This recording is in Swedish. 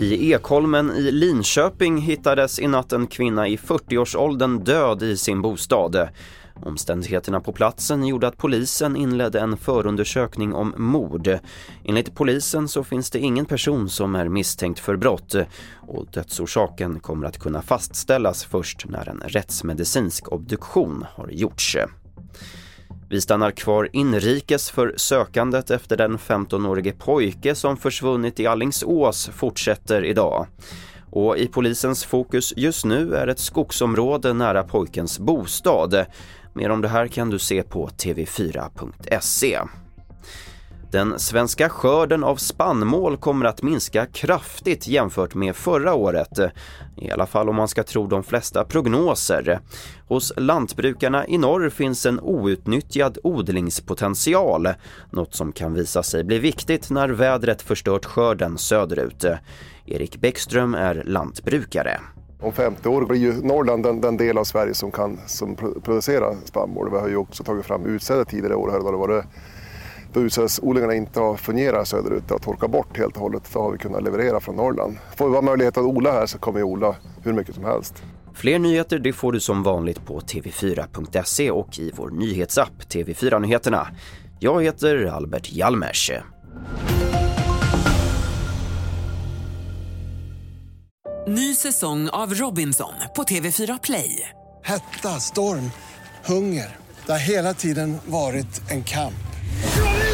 I Ekholmen i Linköping hittades i natt en kvinna i 40-årsåldern död i sin bostad. Omständigheterna på platsen gjorde att polisen inledde en förundersökning om mord. Enligt polisen så finns det ingen person som är misstänkt för brott och dödsorsaken kommer att kunna fastställas först när en rättsmedicinsk obduktion har gjorts. Vi stannar kvar inrikes för sökandet efter den 15-årige pojke som försvunnit i Allingsås fortsätter idag. Och i polisens fokus just nu är ett skogsområde nära pojkens bostad. Mer om det här kan du se på tv4.se. Den svenska skörden av spannmål kommer att minska kraftigt jämfört med förra året. I alla fall om man ska tro de flesta prognoser. Hos lantbrukarna i norr finns en outnyttjad odlingspotential. Något som kan visa sig bli viktigt när vädret förstört skörden söderut. Erik Bäckström är lantbrukare. Om 50 år blir ju Norrland den, den, del av Sverige som kan som producera spannmål. Vi har ju också tagit fram utsäde tidigare år här då det varit då utsädesodlingarna inte har fungerat söderut och torkat bort helt och hållet så har vi kunnat leverera från Norrland. Får vi ha möjlighet att odla här så kommer vi odla hur mycket som helst. Fler nyheter det får du som vanligt på tv4.se och i vår nyhetsapp TV4 Nyheterna. Jag heter Albert Hjalmers. Ny säsong av Robinson på TV4 Play. Hetta, storm, hunger. Det har hela tiden varit en kamp.